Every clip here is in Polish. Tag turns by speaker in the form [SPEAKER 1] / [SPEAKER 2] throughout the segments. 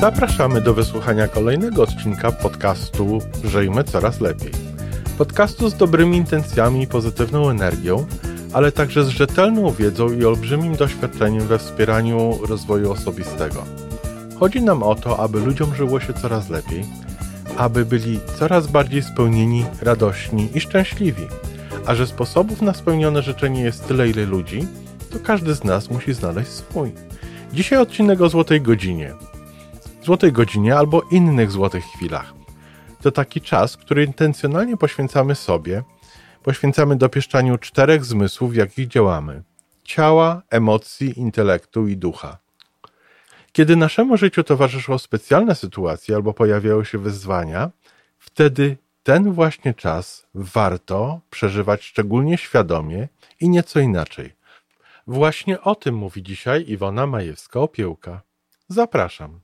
[SPEAKER 1] Zapraszamy do wysłuchania kolejnego odcinka podcastu Żyjmy Coraz Lepiej. Podcastu z dobrymi intencjami i pozytywną energią, ale także z rzetelną wiedzą i olbrzymim doświadczeniem we wspieraniu rozwoju osobistego. Chodzi nam o to, aby ludziom żyło się coraz lepiej, aby byli coraz bardziej spełnieni, radośni i szczęśliwi. A że sposobów na spełnione życzenie jest tyle, ile ludzi, to każdy z nas musi znaleźć swój. Dzisiaj odcinek o złotej godzinie. Złotej godzinie albo innych złotych chwilach. To taki czas, który intencjonalnie poświęcamy sobie, poświęcamy dopieszczaniu czterech zmysłów, w jakich działamy: ciała, emocji, intelektu i ducha. Kiedy naszemu życiu towarzyszą specjalne sytuacje albo pojawiają się wyzwania, wtedy ten właśnie czas warto przeżywać szczególnie świadomie i nieco inaczej. Właśnie o tym mówi dzisiaj Iwona Majewska-Opiełka. Zapraszam.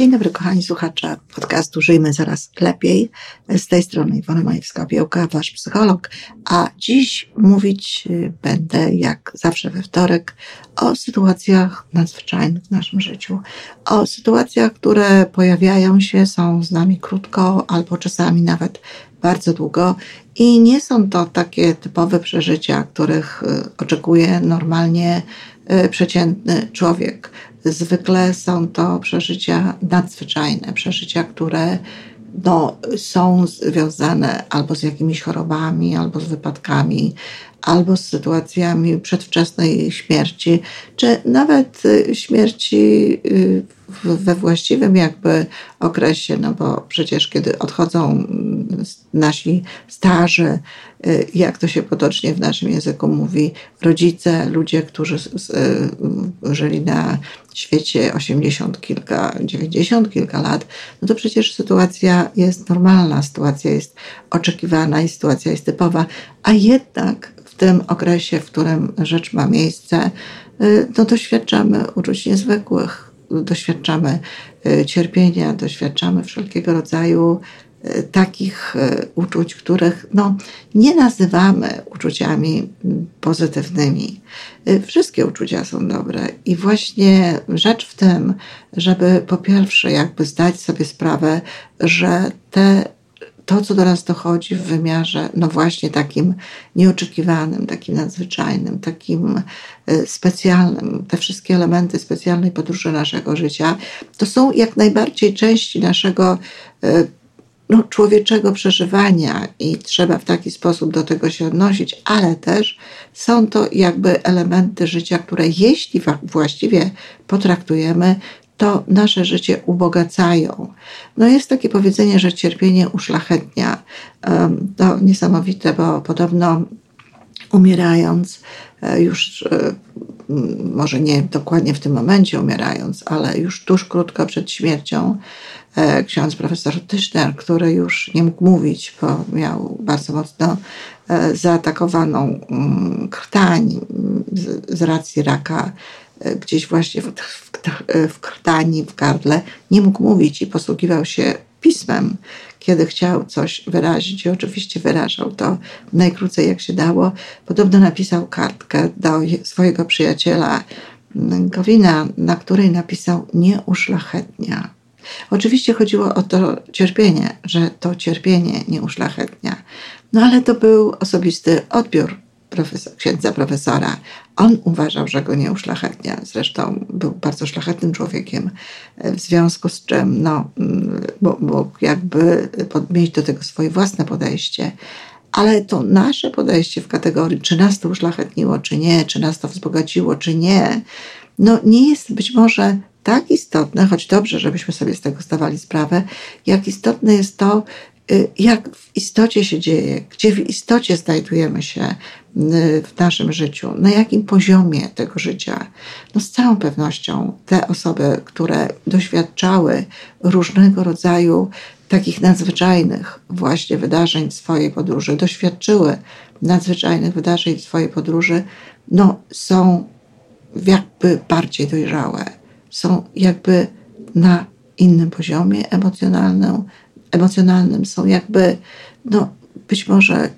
[SPEAKER 2] Dzień dobry, kochani słuchacze podcastu Żyjmy Zaraz Lepiej. Z tej strony Iwona Majewska-Opiełka, wasz psycholog. A dziś mówić y, będę, jak zawsze we wtorek, o sytuacjach nadzwyczajnych w naszym życiu. O sytuacjach, które pojawiają się, są z nami krótko albo czasami nawet bardzo długo i nie są to takie typowe przeżycia, których y, oczekuje normalnie przeciętny człowiek. Zwykle są to przeżycia nadzwyczajne, przeżycia, które no, są związane albo z jakimiś chorobami, albo z wypadkami, albo z sytuacjami przedwczesnej śmierci, czy nawet y, śmierci we właściwym jakby okresie, no bo przecież kiedy odchodzą mm, nasi starzy, y, jak to się potocznie w naszym języku mówi, rodzice, ludzie, którzy y, żyli na świecie 80 kilka, 90 kilka lat, no to przecież sytuacja jest normalna, sytuacja jest oczekiwana i sytuacja jest typowa, a jednak w tym okresie, w którym rzecz ma miejsce, y, no doświadczamy uczuć niezwykłych, doświadczamy e, cierpienia, doświadczamy wszelkiego rodzaju e, takich e, uczuć, których no, nie nazywamy uczuciami pozytywnymi. Wszystkie uczucia są dobre i właśnie rzecz w tym, żeby po pierwsze jakby zdać sobie sprawę, że te to, co do nas dochodzi w wymiarze, no właśnie takim nieoczekiwanym, takim nadzwyczajnym, takim e, specjalnym, te wszystkie elementy specjalnej podróży naszego życia, to są jak najbardziej części naszego e, no, człowieczego przeżywania i trzeba w taki sposób do tego się odnosić, ale też są to jakby elementy życia, które jeśli właściwie potraktujemy, to nasze życie ubogacają. No jest takie powiedzenie, że cierpienie uszlachetnia. To niesamowite, bo podobno umierając, e, już e, może nie dokładnie w tym momencie umierając, ale już tuż krótko przed śmiercią, e, ksiądz profesor Tyszner, który już nie mógł mówić, bo miał bardzo mocno zaatakowaną mm, krtań z racji raka gdzieś właśnie w, w, w krtani, w gardle, nie mógł mówić i posługiwał się pismem, kiedy chciał coś wyrazić. I oczywiście wyrażał to najkrócej jak się dało. Podobno napisał kartkę do swojego przyjaciela Gowina, na której napisał nie uszlachetnia. Oczywiście chodziło o to cierpienie, że to cierpienie nie uszlachetnia. No ale to był osobisty odbiór profesor, księdza profesora. On uważał, że go nie uszlachetnia. Zresztą był bardzo szlachetnym człowiekiem, w związku z czym no, mógł jakby mieć do tego swoje własne podejście. Ale to nasze podejście w kategorii, czy nas to uszlachetniło, czy nie, czy nas to wzbogaciło, czy nie, no nie jest być może tak istotne, choć dobrze, żebyśmy sobie z tego zdawali sprawę, jak istotne jest to, jak w istocie się dzieje, gdzie w istocie znajdujemy się y, w naszym życiu, na jakim poziomie tego życia. No z całą pewnością te osoby, które doświadczały różnego rodzaju takich nadzwyczajnych właśnie wydarzeń swojej podróży, doświadczyły nadzwyczajnych wydarzeń swojej podróży, no są jakby bardziej dojrzałe, są jakby na innym poziomie emocjonalnym, emocjonalnym, są jakby no, być może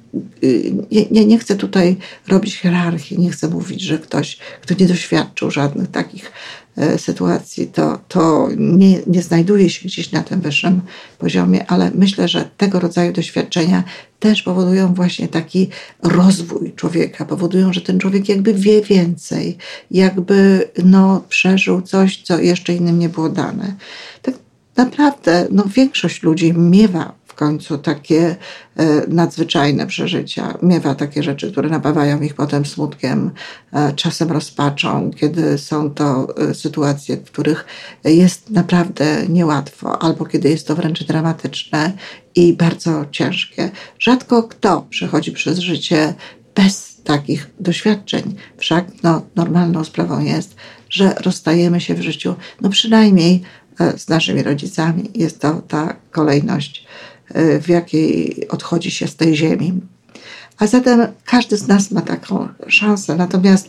[SPEAKER 2] nie, nie, nie chcę tutaj robić hierarchii, nie chcę mówić, że ktoś, kto nie doświadczył żadnych takich e, sytuacji, to, to nie, nie znajduje się gdzieś na tym wyższym poziomie, ale myślę, że tego rodzaju doświadczenia też powodują właśnie taki rozwój człowieka, powodują, że ten człowiek jakby wie więcej, jakby no, przeżył coś, co jeszcze innym nie było dane. Tak naprawdę no, większość ludzi miewa w końcu takie e, nadzwyczajne przeżycia. Miewa takie rzeczy, które napawają ich potem smutkiem, e, czasem rozpaczą, kiedy są to e, sytuacje, w których jest naprawdę niełatwo, albo kiedy jest to wręcz dramatyczne i bardzo ciężkie. Rzadko kto przechodzi przez życie bez takich doświadczeń. Wszak no, normalną sprawą jest, że rozstajemy się w życiu, no przynajmniej z naszymi rodzicami. Jest to ta kolejność w jakiej odchodzi się z tej ziemi. A zatem każdy z nas ma taką szansę. Natomiast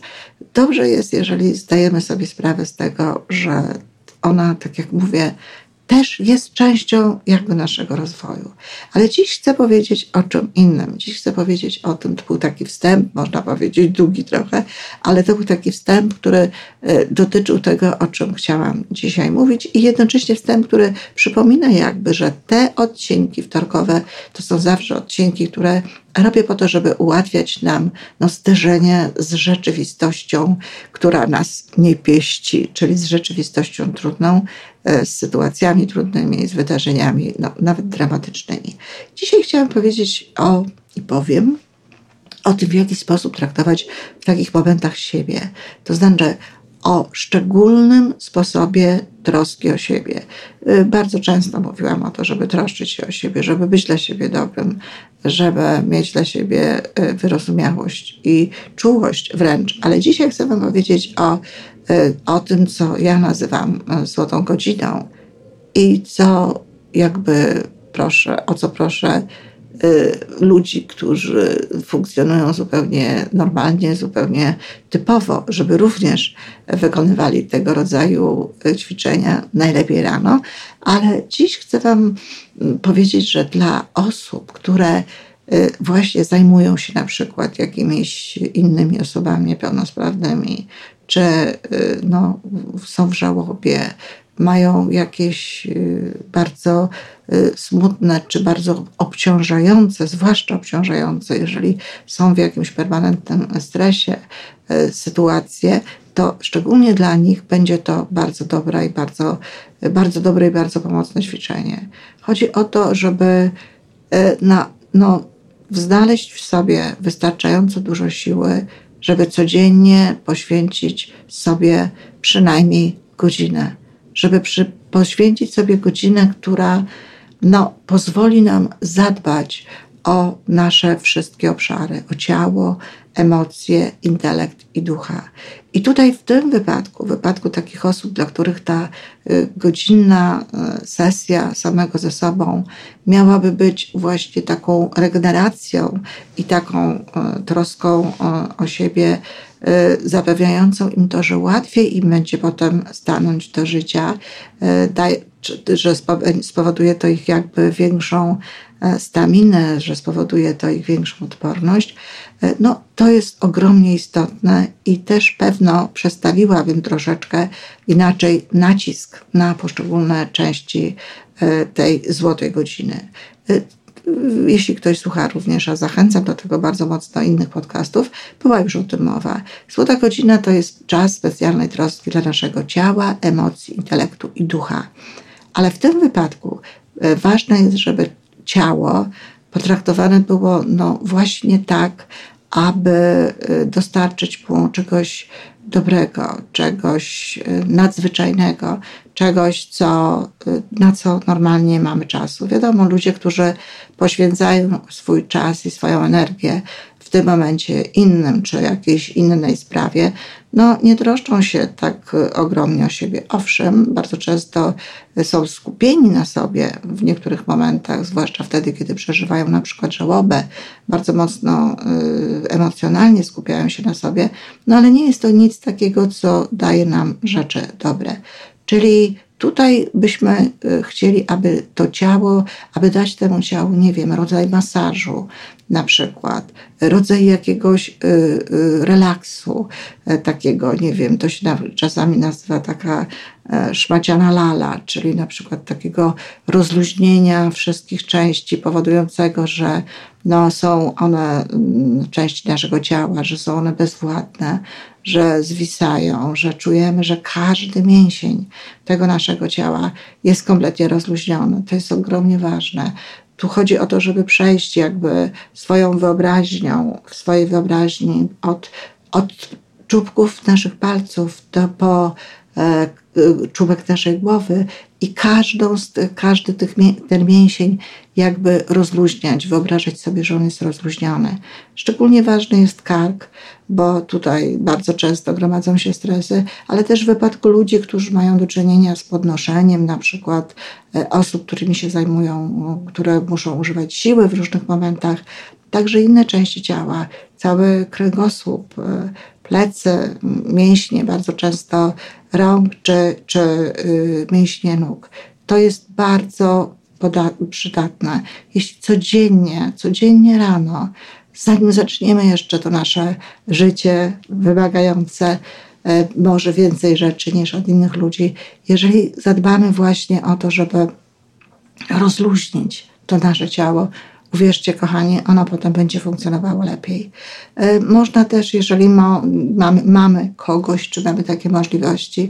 [SPEAKER 2] dobrze jest, jeżeli zdajemy sobie sprawę z tego, że ona, tak jak mówię, też jest częścią jakby naszego rozwoju. Ale dziś chcę powiedzieć o czym innym. Dziś chcę powiedzieć o tym, to był taki wstęp, można powiedzieć długi trochę, ale to był taki wstęp, który e, dotyczył tego, o czym chciałam dzisiaj mówić i jednocześnie wstęp, który przypomina jakby, że te odcinki wtorkowe to są zawsze odcinki, które robię po to, żeby ułatwiać nam no, zderzenie z rzeczywistością, która nas nie pieści, czyli z rzeczywistością trudną, e, z sytuacjami trudnymi, z wydarzeniami, no, nawet dramatycznymi. Dzisiaj chciałam powiedzieć o i powiem o tym, w jaki sposób traktować w takich momentach siebie. To znaczy, o szczególnym sposobie troski o siebie. Y, bardzo często mówiłam o to, żeby troszczyć się o siebie, żeby być dla siebie dobrym, żeby mieć dla siebie y, wyrozumiałość i czułość wręcz. Ale dzisiaj chcę Wam powiedzieć o, y, o tym, co ja nazywam złotą godziną i co jakby proszę, o co proszę ludzi, którzy funkcjonują zupełnie normalnie, zupełnie typowo, żeby również wykonywali tego rodzaju ćwiczenia, najlepiej rano. Ale dziś chcę Wam powiedzieć, że dla osób, które y, właśnie zajmują się na przykład jakimiś innymi osobami niepełnosprawnymi, czy y, no, są w żałobie, mają jakieś y, bardzo y, smutne czy bardzo obciążające, zwłaszcza obciążające, jeżeli są w jakimś permanentnym stresie y, sytuacje, to szczególnie dla nich będzie to bardzo dobre i bardzo, bardzo dobre i bardzo pomocne ćwiczenie. Chodzi o to, żeby na, no, znaleźć w sobie wystarczająco dużo siły, żeby codziennie poświęcić sobie przynajmniej godzinę żeby przy, poświęcić sobie godzinę, która no, pozwoli nam zadbać o nasze wszystkie obszary, o ciało, emocje, intelekt i ducha. I tutaj w tym wypadku, w wypadku takich osób, dla których ta y, godzinna y, sesja samego ze sobą miałaby być właśnie taką regeneracją i taką y, troską o siebie, zapewniającą im to, że łatwiej im będzie potem stanąć do życia, że spowoduje to ich jakby większą E, staminę, że spowoduje to ich większą odporność, e, no to jest ogromnie istotne i też pewno przestawiłabym troszeczkę inaczej nacisk na poszczególne części e, tej złotej godziny. Jeśli ktoś słucha również, a zachęcam do tego bardzo mocno innych podcastów, była już o tym mowa. Złota godzina to jest czas specjalnej troski dla naszego ciała, emocji, intelektu i ducha. Ale w tym wypadku ważne jest, żeby ciało potraktowane było no, właśnie tak, aby y, dostarczyć mu czegoś dobrego, czegoś y, nadzwyczajnego, czegoś, co, y, na co normalnie mamy czasu. Wiadomo, ludzie, którzy poświęcają swój czas i swoją energię tym momencie innym czy jakiejś innej sprawie, no nie troszczą się tak ogromnie o siebie. Owszem, bardzo często są skupieni na sobie w niektórych momentach, zwłaszcza wtedy, kiedy przeżywają na przykład żałobę, bardzo mocno y, emocjonalnie skupiają się na sobie, no ale nie jest to nic takiego, co daje nam rzeczy dobre. Czyli Tutaj byśmy y, chcieli, aby to ciało, aby dać temu ciału, nie wiem, rodzaj masażu na przykład, rodzaj jakiegoś y, y, relaksu, e, takiego, nie wiem, to się czasami nazywa taka szmaciana lala, czyli na przykład takiego rozluźnienia wszystkich części powodującego, że no, są one mm, części naszego ciała, że są one bezwładne, że zwisają, że czujemy, że każdy mięsień tego naszego ciała jest kompletnie rozluźniony. To jest ogromnie ważne. Tu chodzi o to, żeby przejść jakby swoją wyobraźnią, w swojej wyobraźni od, od czubków naszych palców do po e, czubek naszej głowy i każdą z każdy tych, ten mięsień jakby rozluźniać, wyobrażać sobie, że on jest rozluźniony. Szczególnie ważny jest kark, bo tutaj bardzo często gromadzą się stresy, ale też w wypadku ludzi, którzy mają do czynienia z podnoszeniem, na przykład e, osób, którymi się zajmują, które muszą używać siły w różnych momentach, także inne części ciała, cały kręgosłup, e, plecy, mięśnie, bardzo często rąk czy, czy y, mięśnie nóg. To jest bardzo przydatne. Jeśli codziennie, codziennie rano, zanim zaczniemy jeszcze to nasze życie wymagające e, może więcej rzeczy niż od innych ludzi, jeżeli zadbamy właśnie o to, żeby rozluźnić to nasze ciało, uwierzcie kochani, ono potem będzie funkcjonowało lepiej. E, można też, jeżeli ma, mamy, mamy kogoś, czy mamy takie możliwości,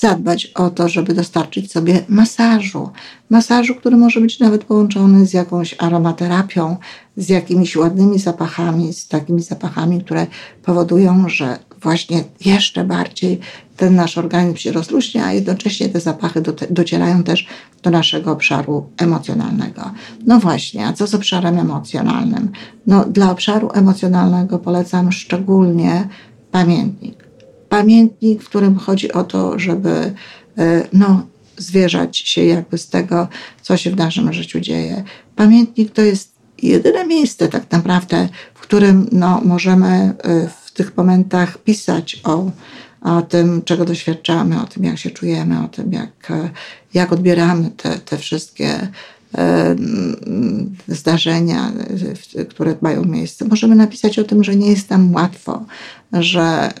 [SPEAKER 2] zadbać o to, żeby dostarczyć sobie masażu. Masażu, który może być nawet połączony z jakąś aromaterapią, z jakimiś ładnymi zapachami, z takimi zapachami, które powodują, że właśnie jeszcze bardziej ten nasz organizm się rozluźnia, a jednocześnie te zapachy docierają też do naszego obszaru emocjonalnego. No właśnie, a co z obszarem emocjonalnym? No, dla obszaru emocjonalnego polecam szczególnie pamiętnik. Pamiętnik, w którym chodzi o to, żeby e, no, zwierzać się jakby z tego, co się w naszym życiu dzieje. Pamiętnik to jest jedyne miejsce tak naprawdę, w którym no, możemy e, w tych momentach pisać o o tym, czego doświadczamy, o tym, jak się czujemy, o tym, jak, jak odbieramy te, te wszystkie e, zdarzenia, które mają miejsce. Możemy napisać o tym, że nie jest nam łatwo, że e,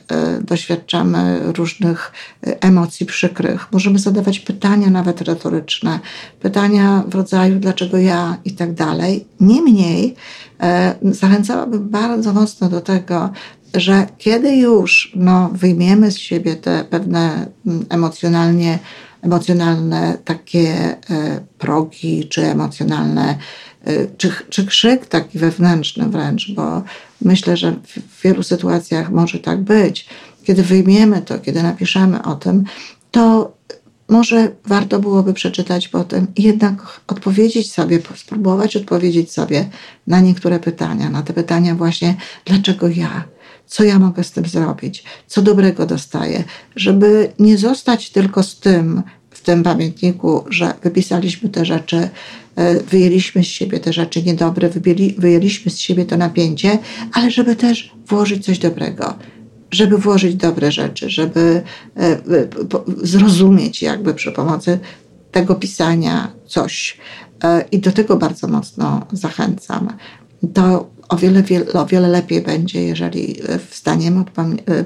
[SPEAKER 2] doświadczamy różnych emocji przykrych. Możemy zadawać pytania nawet retoryczne, pytania w rodzaju dlaczego ja i tak dalej. Niemniej e, zachęcałabym bardzo mocno do tego, że kiedy już no, wyjmiemy z siebie te pewne mm, emocjonalnie, emocjonalne takie e, progi, czy emocjonalne, e, czy, czy krzyk taki wewnętrzny wręcz, bo myślę, że w wielu sytuacjach może tak być. Kiedy wyjmiemy to, kiedy napiszemy o tym, to może warto byłoby przeczytać potem i jednak odpowiedzieć sobie, spróbować odpowiedzieć sobie na niektóre pytania, na te pytania właśnie, dlaczego ja, co ja mogę z tym zrobić, co dobrego dostaję, żeby nie zostać tylko z tym w tym pamiętniku, że wypisaliśmy te rzeczy, e, wyjęliśmy z siebie te rzeczy niedobre, wyjęliśmy z siebie to napięcie, ale żeby też włożyć coś dobrego żeby włożyć dobre rzeczy, żeby e, zrozumieć jakby przy pomocy tego pisania coś. E, I do tego bardzo mocno zachęcam. To o wiele, o wiele lepiej będzie, jeżeli wstaniemy od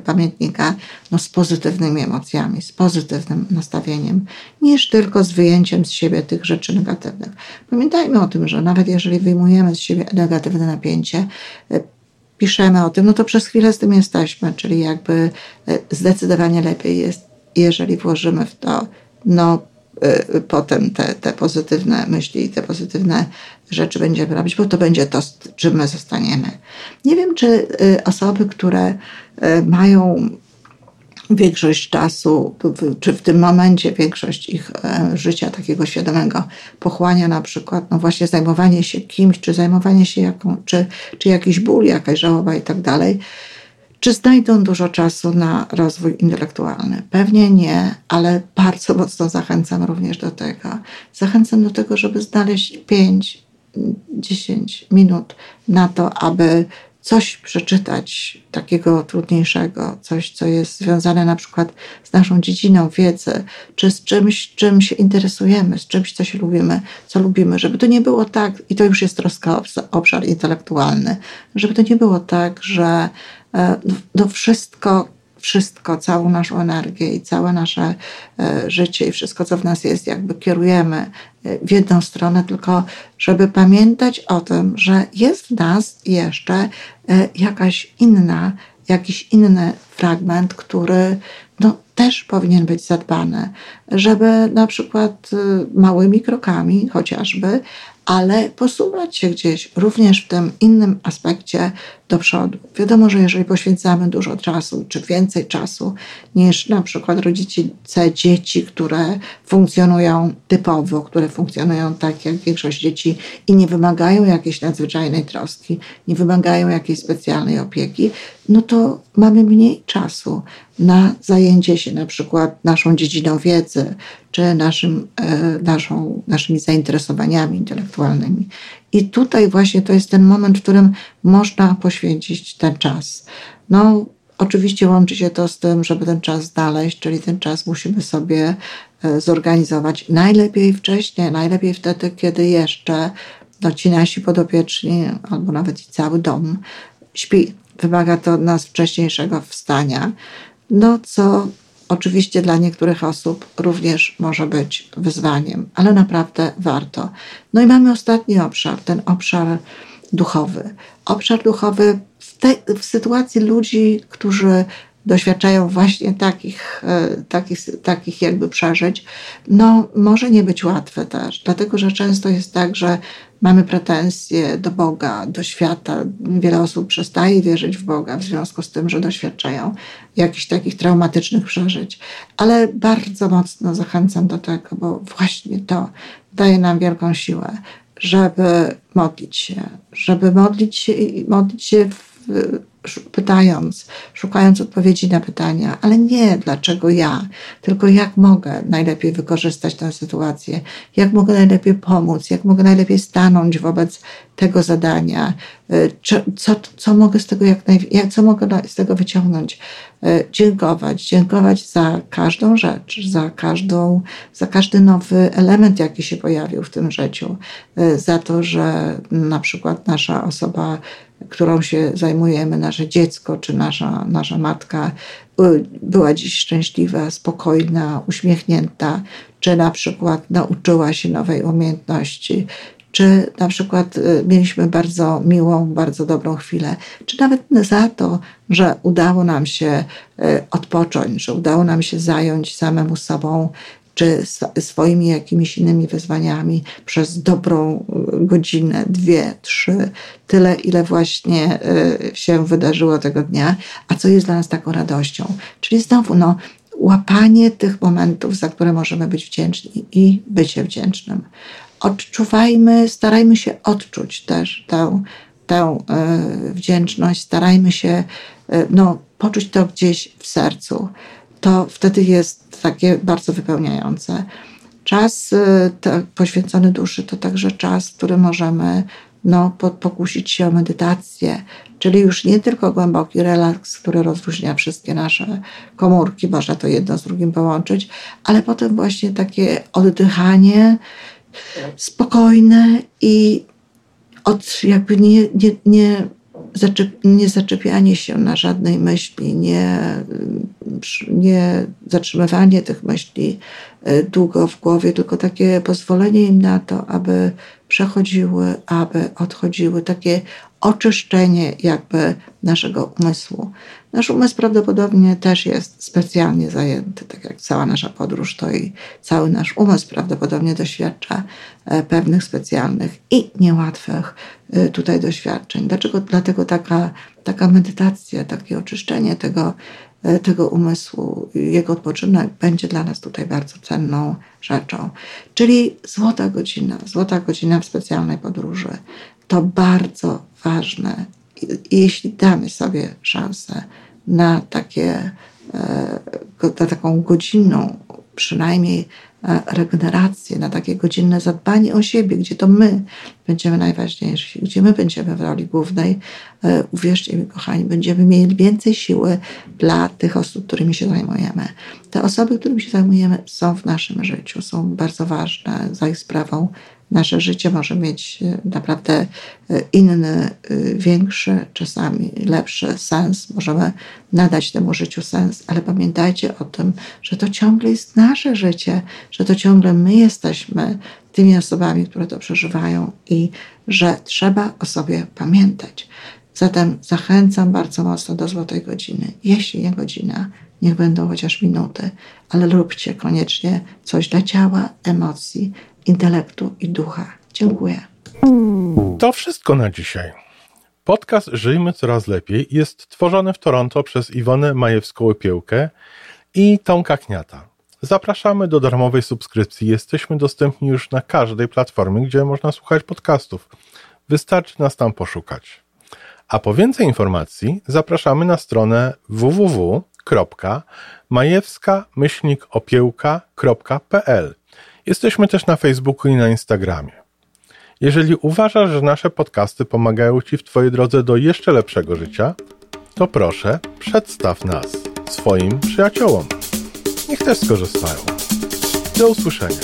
[SPEAKER 2] pamiętnika no, z pozytywnymi emocjami, z pozytywnym nastawieniem, niż tylko z wyjęciem z siebie tych rzeczy negatywnych. Pamiętajmy o tym, że nawet jeżeli wyjmujemy z siebie negatywne napięcie, e, piszemy o tym, no to przez chwilę z tym jesteśmy, czyli jakby e, zdecydowanie lepiej jest, jeżeli włożymy w to no, potem te, te pozytywne myśli i te pozytywne rzeczy będziemy robić, bo to będzie to, czym my zostaniemy. Nie wiem, czy y, osoby, które y, mają większość czasu, czy w tym momencie większość ich życia takiego świadomego pochłania na przykład, no właśnie zajmowanie się kimś, czy zajmowanie się jaką, czy, czy jakiś ból, jakaś żałoba i tak dalej, czy znajdą dużo czasu na rozwój intelektualny? Pewnie nie, ale bardzo mocno zachęcam również do tego. Zachęcam do tego, żeby znaleźć 5, 10 minut na to, aby coś przeczytać takiego trudniejszego, coś, co jest związane na przykład z naszą dziedziną wiedzy, czy z czymś, czym się interesujemy, z czymś, co się lubimy, co lubimy, żeby to nie było tak, i to już jest troska obszar intelektualny, żeby to nie było tak, że no wszystko wszystko, całą naszą energię i całe nasze e, życie i wszystko, co w nas jest, jakby kierujemy e, w jedną stronę, tylko żeby pamiętać o tym, że jest w nas jeszcze e, jakaś inna, jakiś inny fragment, który no, też powinien być zadbany, żeby na przykład małymi krokami chociażby, ale posuwać się gdzieś również w tym innym aspekcie do przodu. Wiadomo, że jeżeli poświęcamy dużo czasu, czy więcej czasu niż na przykład rodzice dzieci, które funkcjonują typowo, które funkcjonują tak jak większość dzieci i nie wymagają jakiejś nadzwyczajnej troski, nie wymagają jakiejś specjalnej opieki, no to mamy mniej czasu na zajęcie się na przykład naszą dziedziną wiedzy, czy naszym, e, naszą, naszymi zainteresowaniami intelektualnymi. I tutaj właśnie to jest ten moment, w którym można poświęcić ten czas. No, oczywiście łączy się to z tym, żeby ten czas znaleźć, czyli ten czas musimy sobie e, zorganizować najlepiej wcześniej, najlepiej wtedy, kiedy jeszcze no, ci nasi podopieczni, albo nawet i cały dom śpi. Wymaga to od nas wcześniejszego wstania, no co oczywiście dla niektórych osób również może być wyzwaniem, ale naprawdę warto. No i mamy ostatni obszar, ten obszar duchowy. Obszar duchowy w, te, w sytuacji ludzi, którzy doświadczają właśnie takich, e, takich, takich jakby przeżyć, no może nie być łatwe też, dlatego że często jest tak, że mamy pretensje do Boga, do świata. Wiele osób przestaje wierzyć w Boga w związku z tym, że doświadczają jakichś takich traumatycznych przeżyć. Ale bardzo mocno zachęcam do tego, bo właśnie to daje nam wielką siłę, żeby modlić się, żeby modlić się i modlić się w pytając, szukając odpowiedzi na pytania, ale nie dlaczego ja, tylko jak mogę najlepiej wykorzystać tę sytuację, jak mogę najlepiej pomóc, jak mogę najlepiej stanąć wobec tego zadania, y, co, co mogę z tego jak, naj, jak co mogę z tego wyciągnąć. Y, dziękować, dziękować za każdą rzecz, za każdą, za każdy nowy element, jaki się pojawił w tym życiu, y, za to, że na przykład nasza osoba którą się zajmujemy, nasze dziecko czy nasza, nasza matka była dziś szczęśliwa, spokojna, uśmiechnięta, czy na przykład nauczyła się nowej umiejętności, czy na przykład y, mieliśmy bardzo miłą, bardzo dobrą chwilę, czy nawet za to, że udało nam się y, odpocząć, że udało nam się zająć samemu sobą czy swoimi jakimiś innymi wyzwaniami przez dobrą y, godzinę, dwie, trzy, tyle, ile właśnie y, się wydarzyło tego dnia, a co jest dla nas taką radością. Czyli znowu, no, łapanie tych momentów, za które możemy być wdzięczni i bycie wdzięcznym. Odczuwajmy, starajmy się odczuć też tę, tę y, wdzięczność, starajmy się no, poczuć to gdzieś w sercu to wtedy jest takie bardzo wypełniające. Czas y, poświęcony duszy to także czas, w którym możemy no, pokusić się o medytację, czyli już nie tylko głęboki relaks, który rozluźnia wszystkie nasze komórki, można to jedno z drugim połączyć, ale potem właśnie takie oddychanie spokojne i od jakby nie, nie, nie zaczep, nie zaczepianie się na żadnej myśli, nie, nie zatrzymywanie tych myśli e, długo w głowie, tylko takie pozwolenie im na to, aby przechodziły, aby odchodziły, takie oczyszczenie jakby naszego umysłu. Nasz umysł prawdopodobnie też jest specjalnie zajęty, tak jak cała nasza podróż, to i cały nasz umysł prawdopodobnie doświadcza e, pewnych specjalnych i niełatwych e, tutaj doświadczeń. Dlaczego? Dlatego taka, taka medytacja, takie oczyszczenie tego, e, tego umysłu, jego odpoczynek będzie dla nas tutaj bardzo cenną rzeczą. Czyli złota godzina, złota godzina w specjalnej podróży. To bardzo ważne jeśli damy sobie szansę na, takie, e, na taką godzinną przynajmniej e, regenerację, na takie godzinne zadbanie o siebie, gdzie to my będziemy najważniejsi, gdzie my będziemy w roli głównej, e, uwierzcie mi, kochani, będziemy mieli więcej siły dla tych osób, którymi się zajmujemy. Te osoby, którymi się zajmujemy, są w naszym życiu, są bardzo ważne za ich sprawą nasze życie może mieć e, naprawdę e, inny, e, większy, czasami lepszy sens. Możemy nadać temu życiu sens, ale pamiętajcie o tym, że to ciągle jest nasze życie, że to ciągle my jesteśmy tymi osobami, które to przeżywają i że trzeba o sobie pamiętać. Zatem zachęcam bardzo mocno do złotej godziny. Jeśli nie godzina, niech będą chociaż minuty, ale róbcie koniecznie coś dla ciała, emocji intelektu i ducha. Dziękuję.
[SPEAKER 1] To wszystko na dzisiaj. Podcast Żyjmy Coraz Lepiej jest tworzony w Toronto przez Iwonę Majewską-Opiełkę i Tomka Kniata. Zapraszamy do darmowej subskrypcji. Jesteśmy dostępni już na każdej platformie, gdzie można słuchać podcastów. Wystarczy nas tam poszukać. A po więcej informacji zapraszamy na stronę www.majewska-opiełka.pl Jesteśmy też na Facebooku i na Instagramie. Jeżeli uważasz, że nasze podcasty pomagają Ci w Twojej drodze do jeszcze lepszego życia, to proszę, przedstaw nas swoim przyjaciołom. Niech też skorzystają. Do usłyszenia.